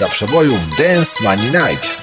Lista przebojów Dance Money Night.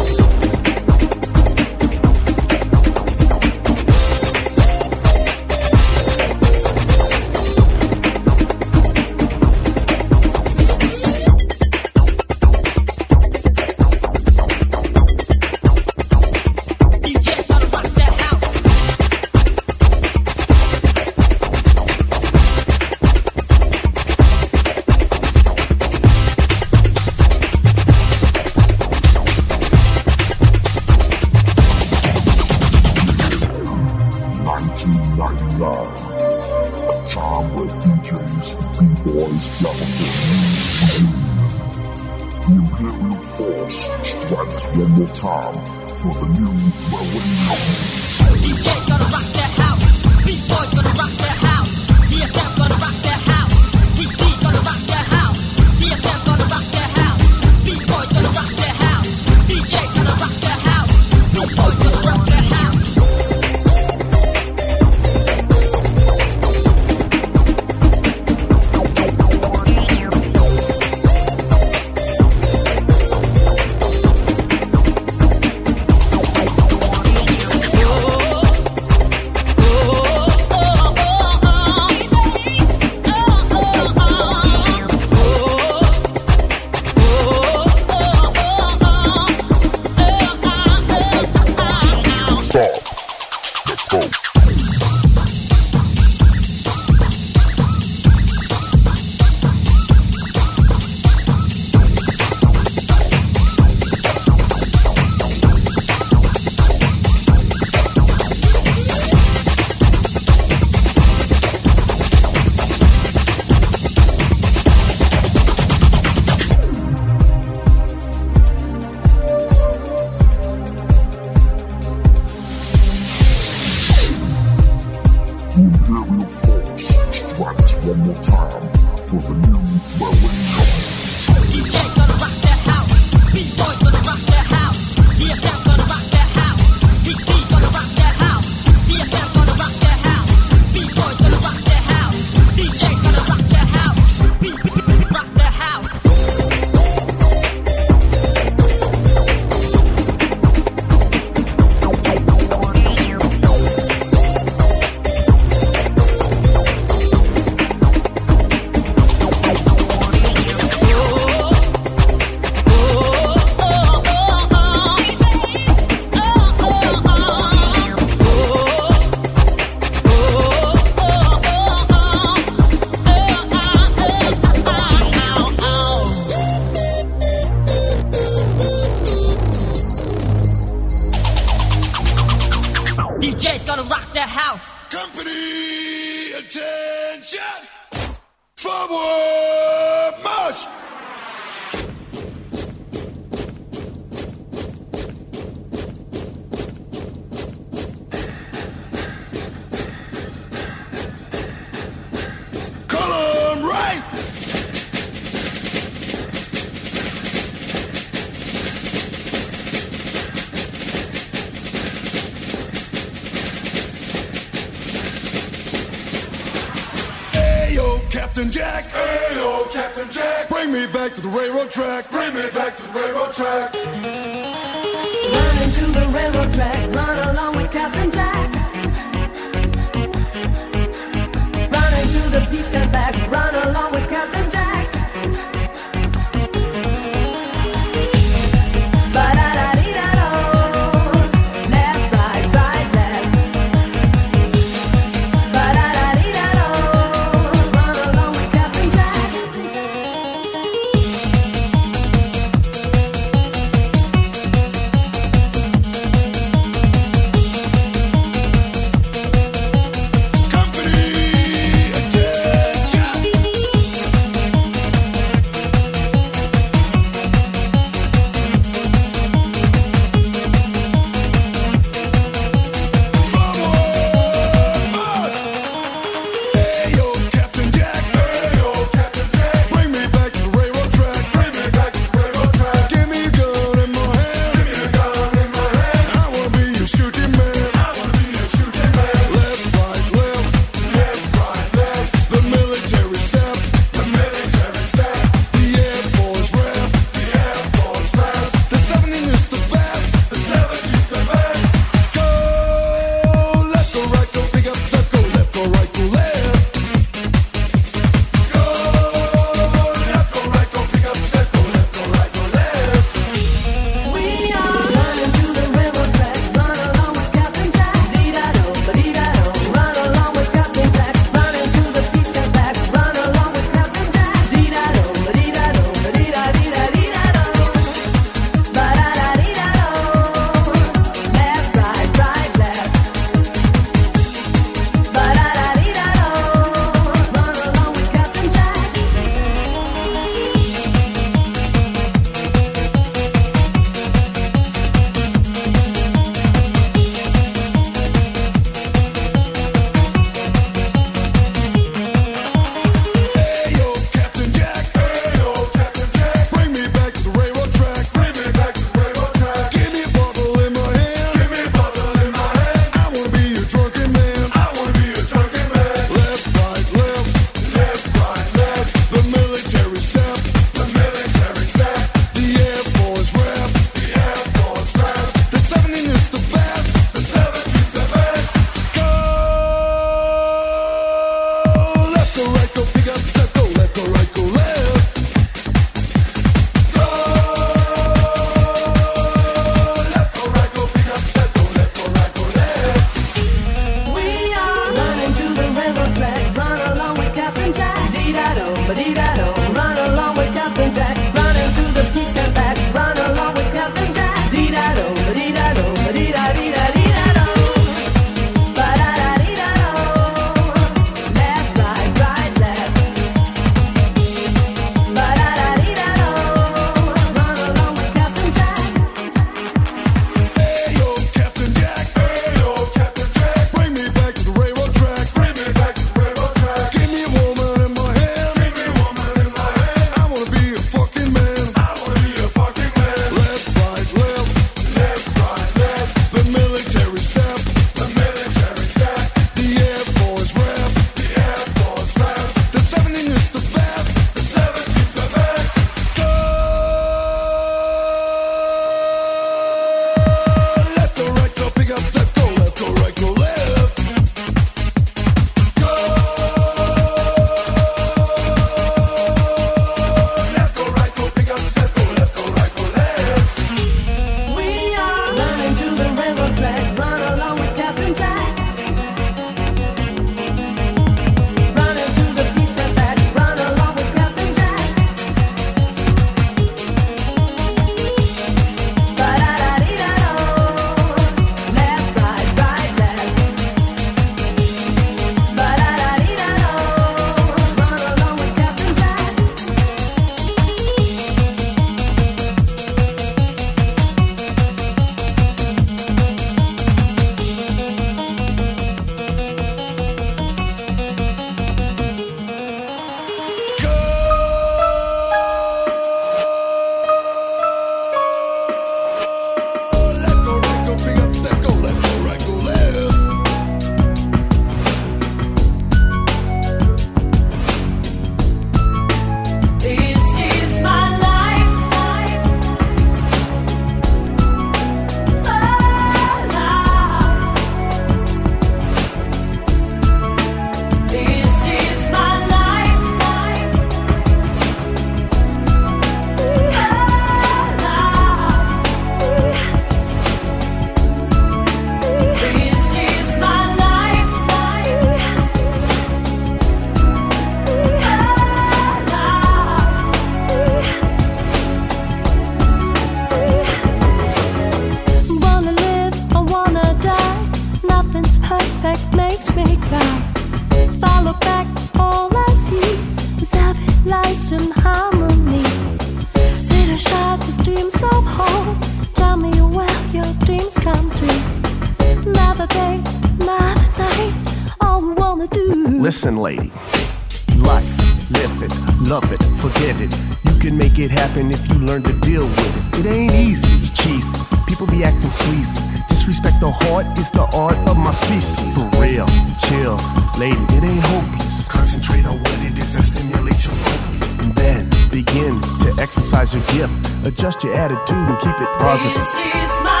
my species. For real, chill, lady, it ain't hopeless. Concentrate on what it is and stimulate your focus. And then begin to exercise your gift. Adjust your attitude and keep it positive.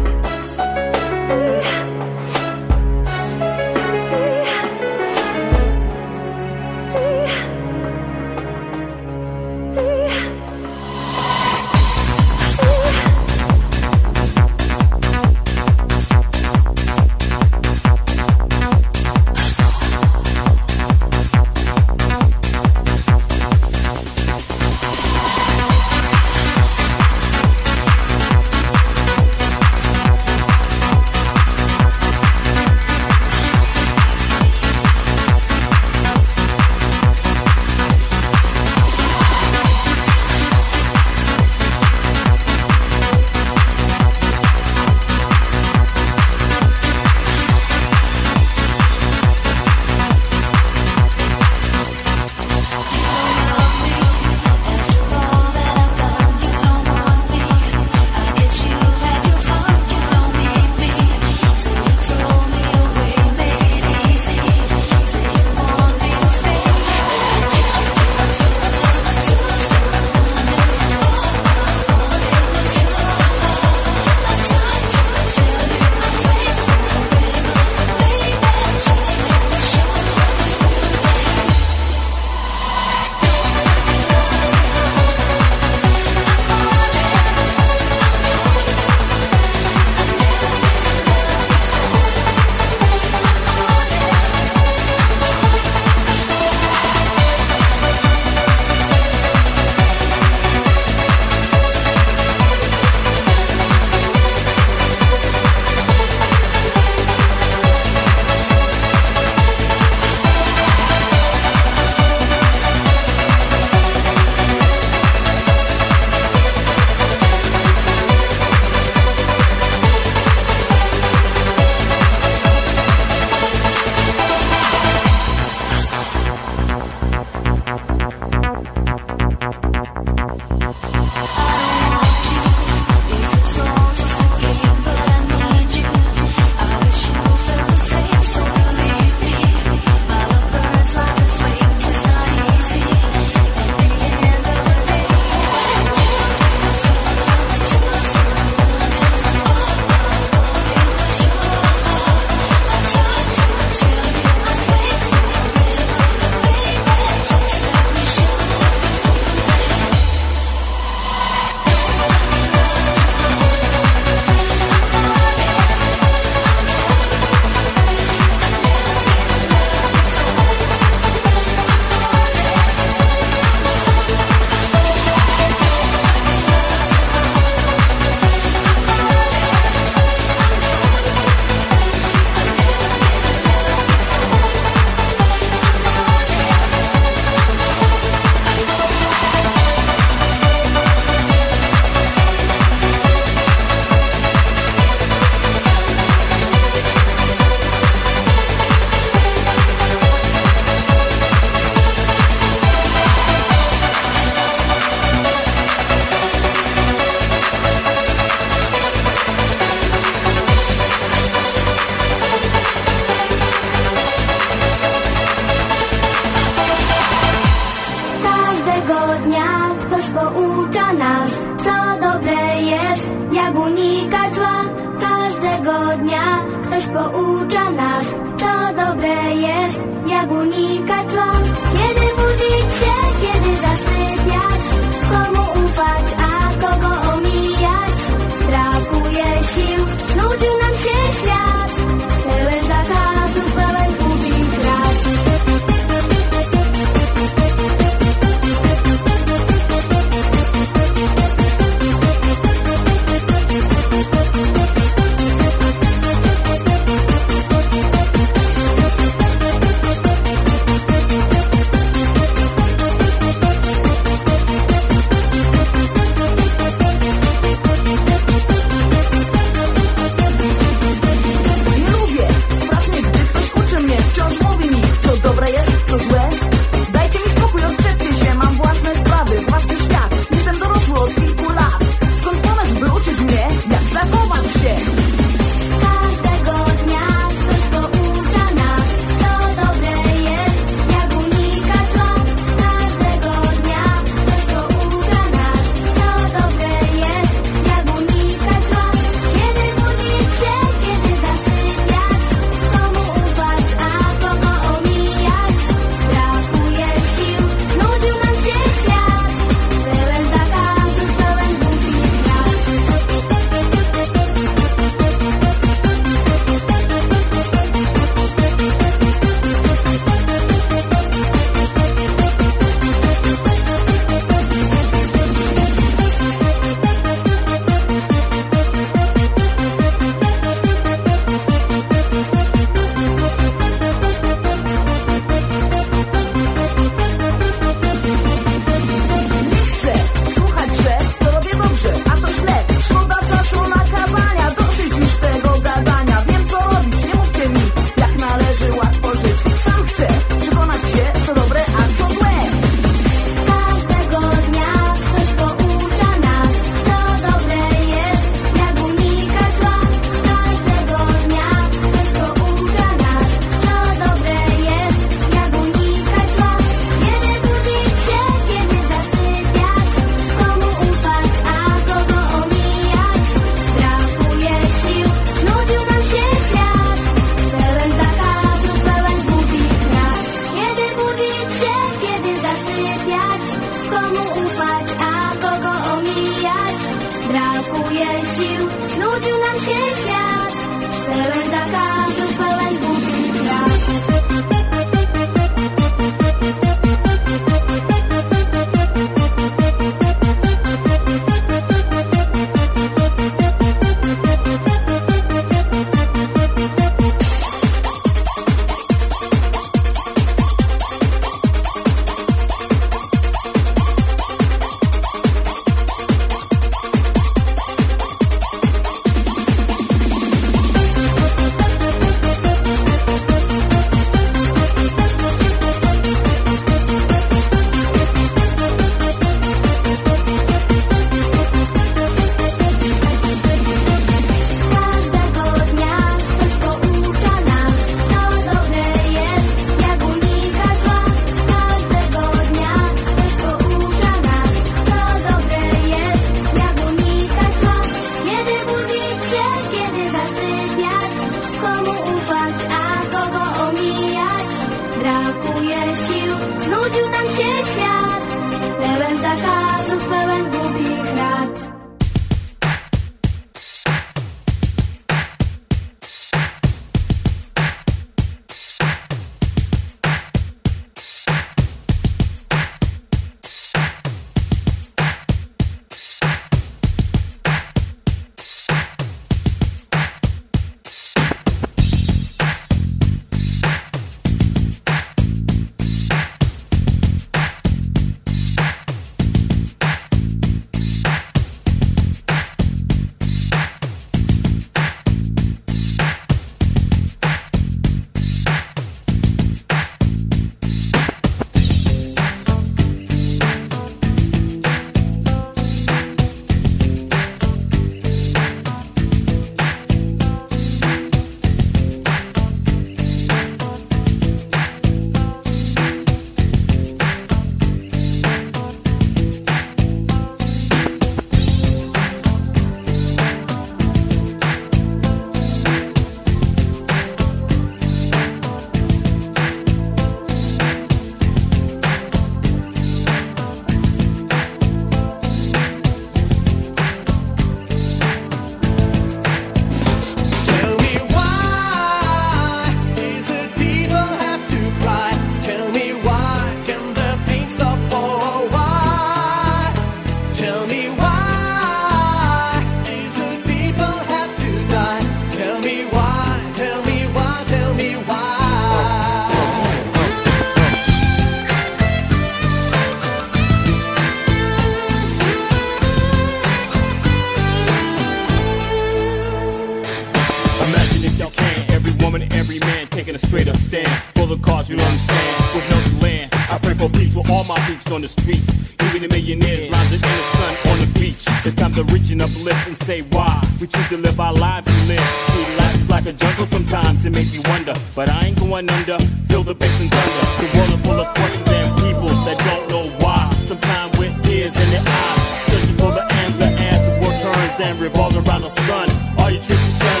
ain't going under. Feel the bass and thunder. The world is full of questions and people that don't know why. Sometimes with tears in their eyes, searching for the answer as the world turns and revolves around the sun. Are you truth to?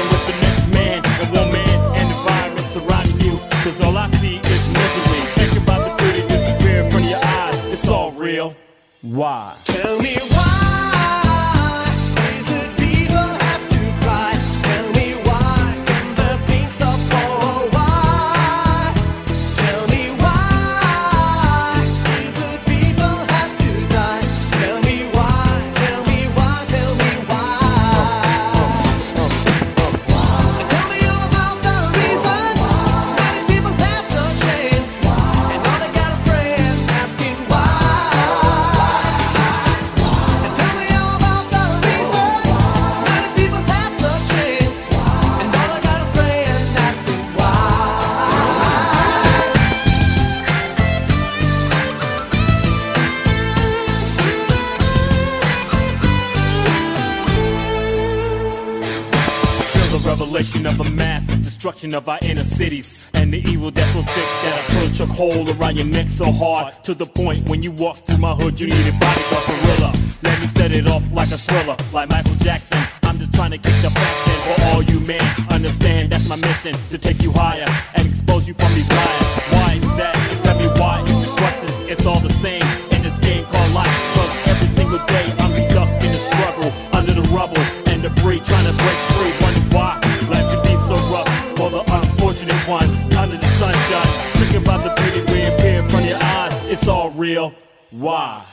destruction of our inner cities and the evil that's so thick that I punch a hole around your neck so hard to the point when you walk through my hood you need a bodyguard gorilla. Let me set it off like a thriller, like Michael Jackson. I'm just trying to kick the facts in for all you men. Understand that's my mission to take you higher and expose you from these lies. Why is that? Tell me why is the question? It's all the same in this game called life. Cause every single day real. Why?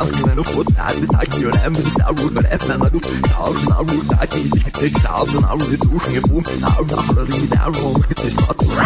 تعرف من اخوص تعدت عكي وأنا قام بتتعود من قاف ممدو تعرف من عمرو تعكي فيك استيش تعرف من عمرو تسوش نفوم تعرف احراري تعرف هو مكتش مقصر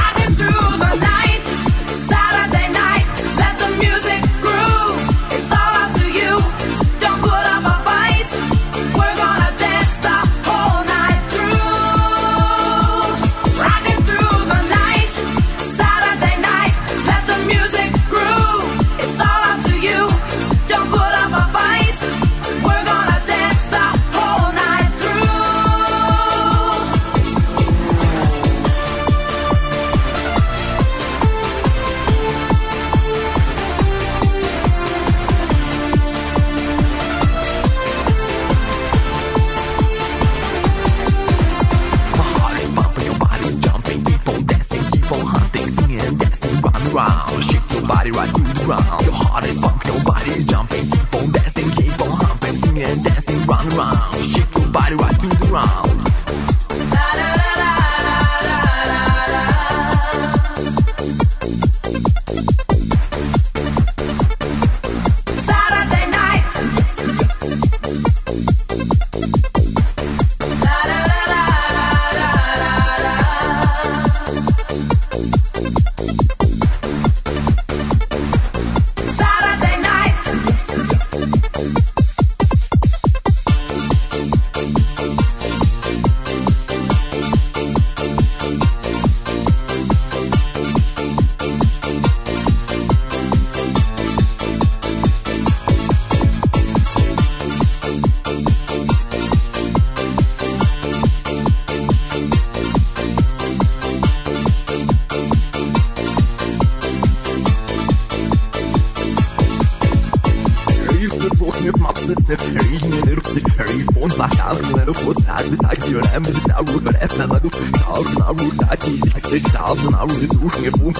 خست عدت عجي رقم بتتعور مرقات ما مدو تعور نعور تعدي الحساس تعور نعور نزقوش نقوم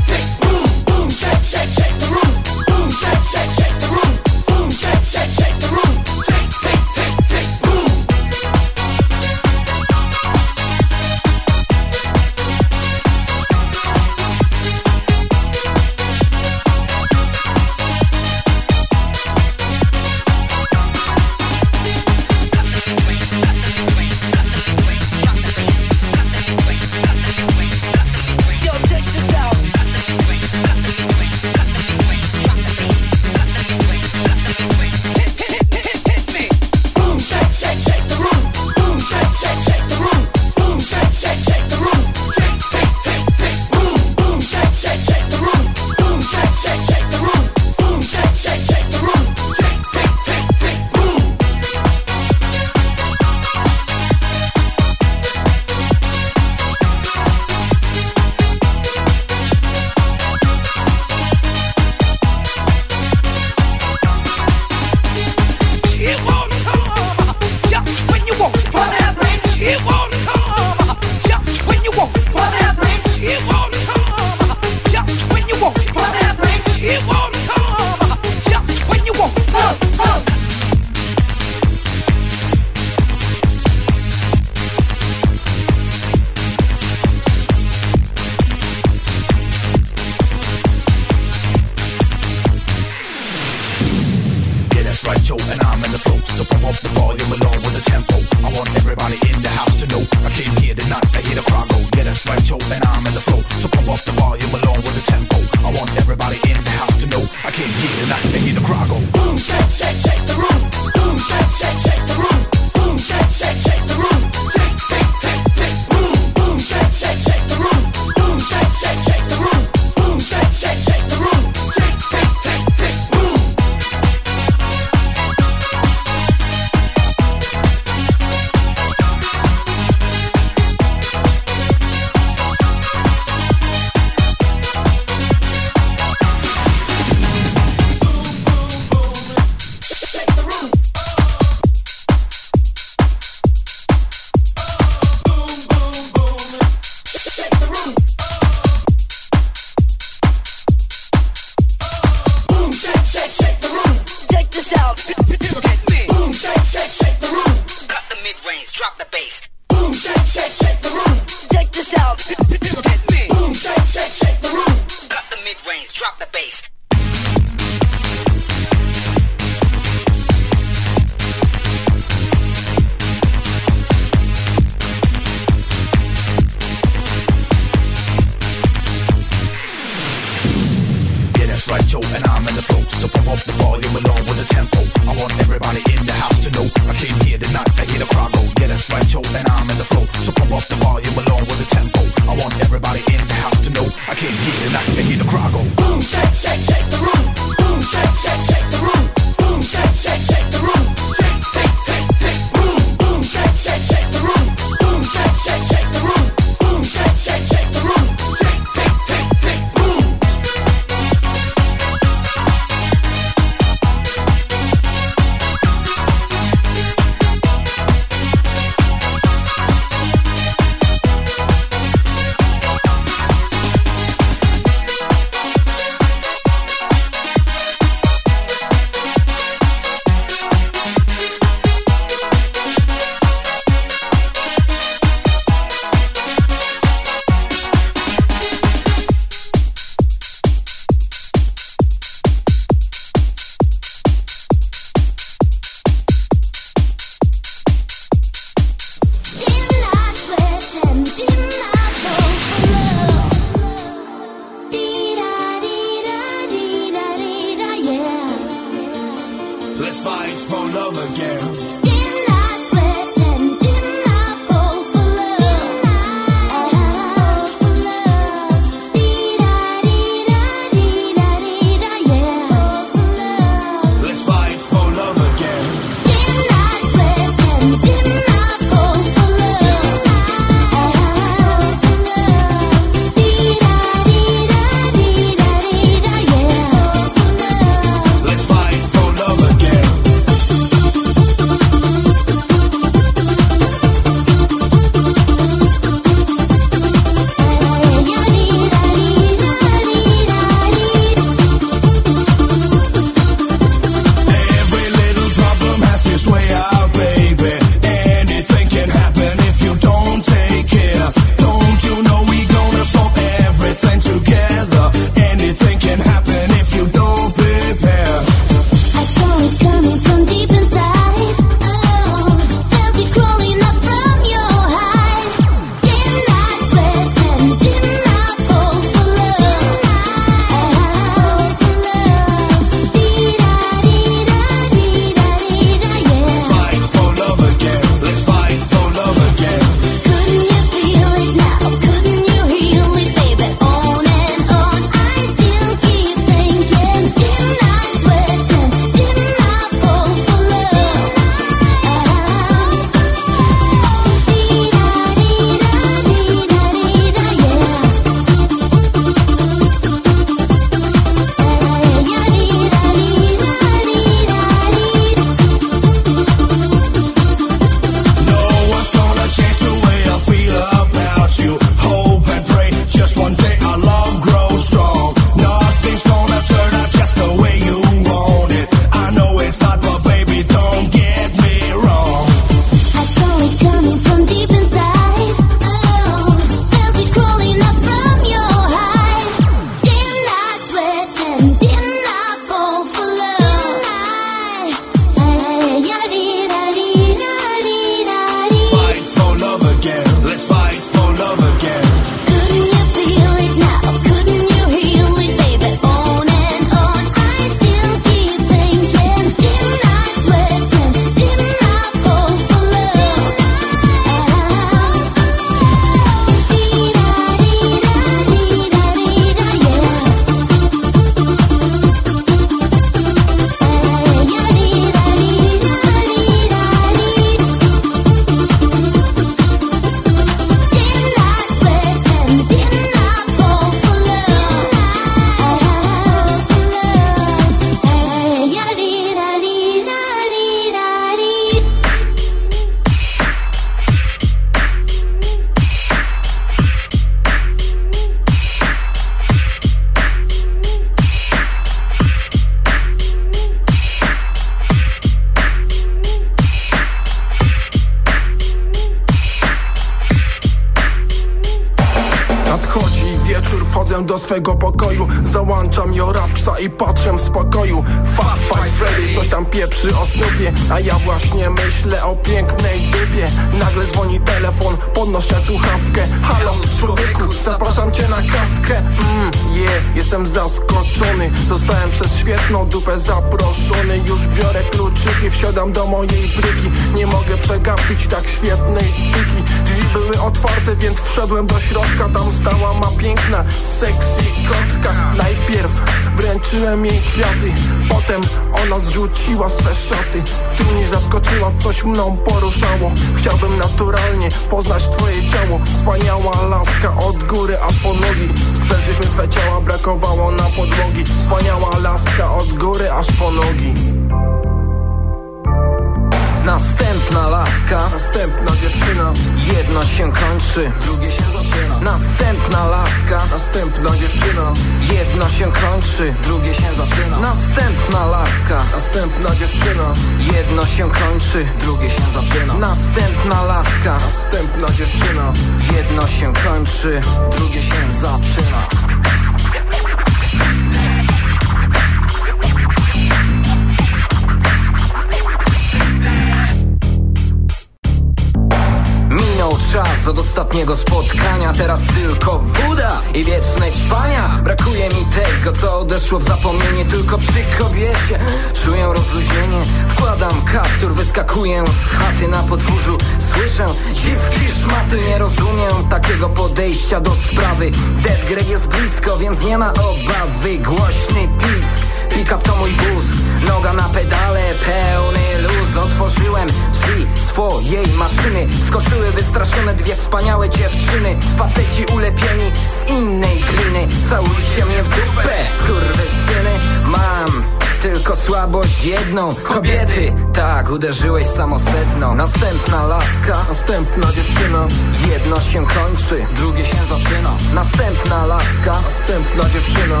Kobiety, tak, uderzyłeś samosedno Następna laska, następna dziewczyna. Jedno się kończy, drugie się zaczyna. Następna laska, następna dziewczyna.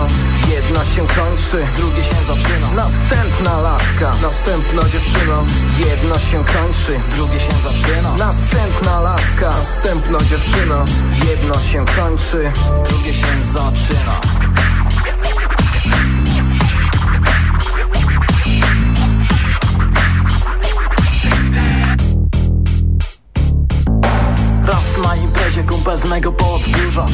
Jedno się kończy, drugie się zaczyna. Następna laska, następna dziewczyna. Jedno się kończy, drugie się zaczyna. Następna laska, następna dziewczyna. Jedno się kończy, drugie się zaczyna kumpel z mego podwórza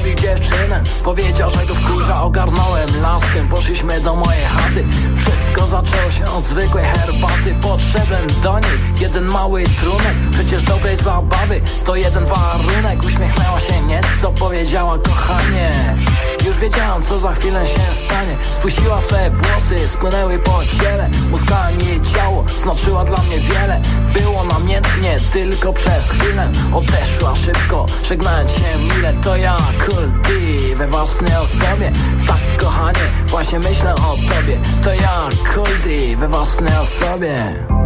Pobił dziewczynę, powiedział, że go wkurza Ogarnąłem laskę, poszliśmy do mojej chaty. Wszystko zaczęło się od zwykłej herbaty Podszedłem do niej, jeden mały trunek Przecież dobrej zabawy to jeden warunek. Uśmiechnęła się nieco, powiedziała kochanie Już wiedziałam co za chwilę się stanie. Spuściła swe włosy, spłynęły po ciele Muskała mi ciało, znaczyła dla mnie wiele. Było namiętnie, tylko przez chwilę Odeszła szybko, żegnając się mile To ja, D, we własnej osobie. Tak kochanie, właśnie myślę o tobie. To ja, D, we własnej osobie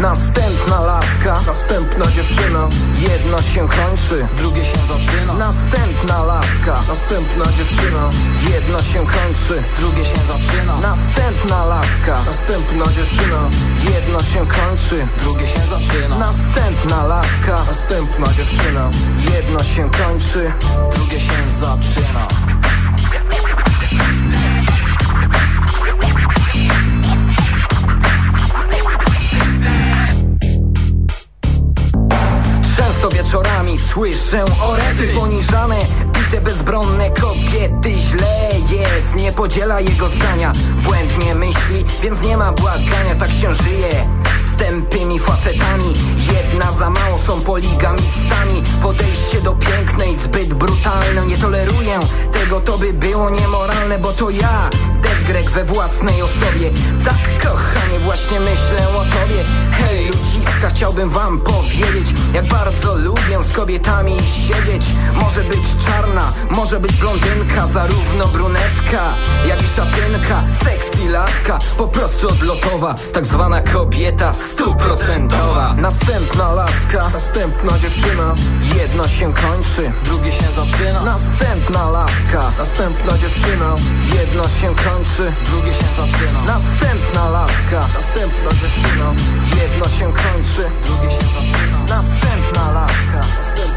Następna laska, następna dziewczyna. Jedno się kończy, drugie się zaczyna. Następna laska, następna dziewczyna. Jedno się kończy, drugie się zaczyna. Następna laska, następna dziewczyna. Jedno się kończy, drugie się zaczyna. Następna laska, następna dziewczyna. Jedno się kończy, drugie się zaczyna wieczorami słyszę orety. Poniżane Bite bezbronne kobiety. Źle jest Nie podziela jego zdania. Błędnie myśli, więc nie ma błagania. Tak się żyje tępymi facetami. Jedna za mało są poligamistami. Podejście do pięknej zbyt brutalne. Nie toleruję tego, to by było niemoralne Bo to ja, Dead we własnej osobie. Tak kochanie, właśnie myślę o tobie. Hej ludziska, chciałbym wam powiedzieć Jak bardzo lubię z kobietami siedzieć. Może być czarna, może być blondynka Zarówno brunetka, jak i szatynka. Sexy laska, po prostu odlotowa Tak zwana kobieta stuprocentowa. Następna laska, następna dziewczyna. Jedno się kończy, drugie się zaczyna. Następna laska, następna dziewczyna. Jedno się kończy, drugie się zaczyna. Następna laska, następna dziewczyna. Jedno się kończy, drugie się zaczyna. Następna laska, następna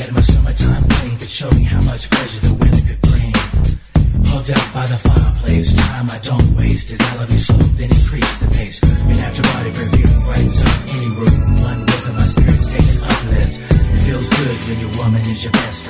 that my summertime flame could show me how much pleasure the winter could bring. Hugged up by the fireplace, time I don't waste as I love you slow, then increase the pace. Your natural body reveal brightens up any room. One with my spirit's taking uplift. It feels good when your woman is your best friend.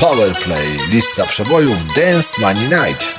Powerplay. Lista przebojów Dance Money Night.